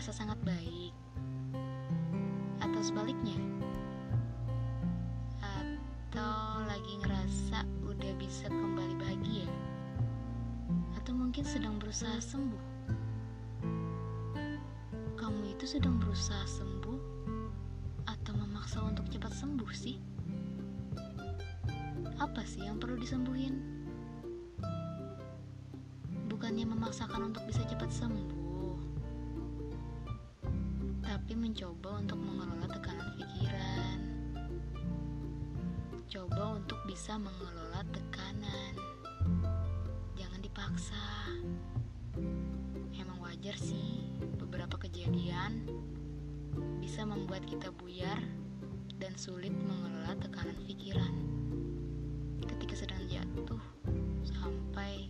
ngerasa sangat baik? Atau sebaliknya? Atau lagi ngerasa udah bisa kembali bahagia? Atau mungkin sedang berusaha sembuh? Kamu itu sedang berusaha sembuh atau memaksa untuk cepat sembuh sih? Apa sih yang perlu disembuhin? Bukannya memaksakan untuk bisa cepat sembuh, tapi mencoba untuk mengelola tekanan pikiran. Coba untuk bisa mengelola tekanan. Jangan dipaksa. Emang wajar sih, beberapa kejadian bisa membuat kita buyar dan sulit mengelola tekanan pikiran ketika sedang jatuh sampai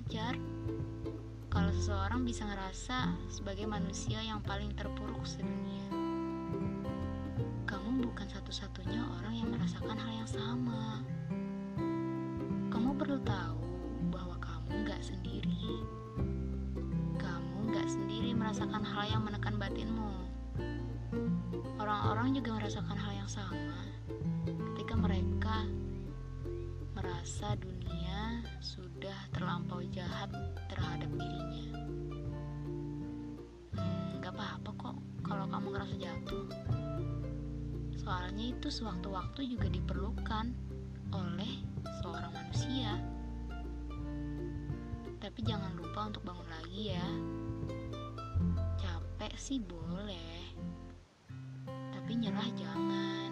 wajar kalau seseorang bisa ngerasa sebagai manusia yang paling terpuruk sedunia. Kamu bukan satu-satunya orang yang merasakan hal yang sama. Kamu perlu tahu bahwa kamu nggak sendiri. Kamu nggak sendiri merasakan hal yang menekan batinmu. Orang-orang juga merasakan hal yang sama ketika mereka merasa dunia sudah terlampau jahat terhadap dirinya. Hmm, apa-apa kok kalau kamu ngerasa jatuh. Soalnya itu sewaktu-waktu juga diperlukan oleh seorang manusia. Tapi jangan lupa untuk bangun lagi ya. Capek sih boleh tapi nyerah jangan.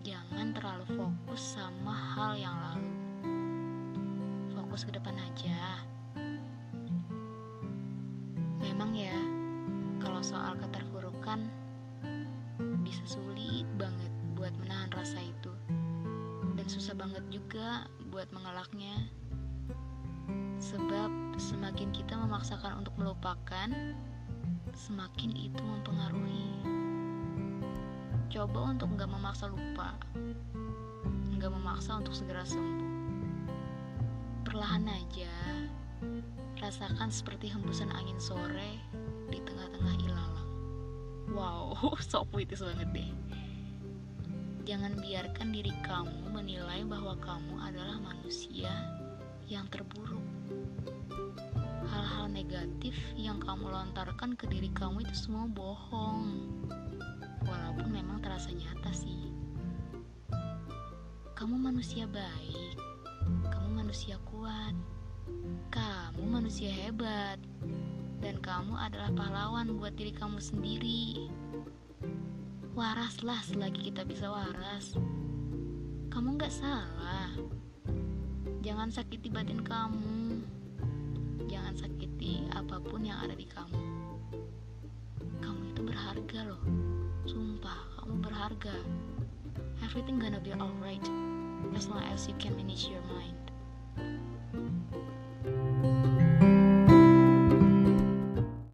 Jangan terlalu fokus sama hal yang lalu. Fokus ke depan aja. Memang ya, kalau soal keterpurukan bisa sulit banget buat menahan rasa itu. Dan susah banget juga buat mengelaknya. Sebab semakin kita memaksakan untuk melupakan, semakin itu mempengaruhi. Coba untuk nggak memaksa lupa, nggak memaksa untuk segera sembuh. Perlahan aja, rasakan seperti hembusan angin sore di tengah-tengah ilalang. Wow, sok puitis banget deh. Jangan biarkan diri kamu menilai bahwa kamu adalah manusia yang terburuk hal-hal negatif yang kamu lontarkan ke diri kamu itu semua bohong. Walaupun memang terasa nyata sih. Kamu manusia baik, manusia kuat, kamu manusia hebat, dan kamu adalah pahlawan buat diri kamu sendiri. Waraslah selagi kita bisa waras. Kamu gak salah. Jangan sakiti batin kamu jangan sakiti apa pun yang ada di kamu. Kamu itu berharga loh. Sumpah, kamu berharga. Everything gonna be alright as long as you can manage your mind.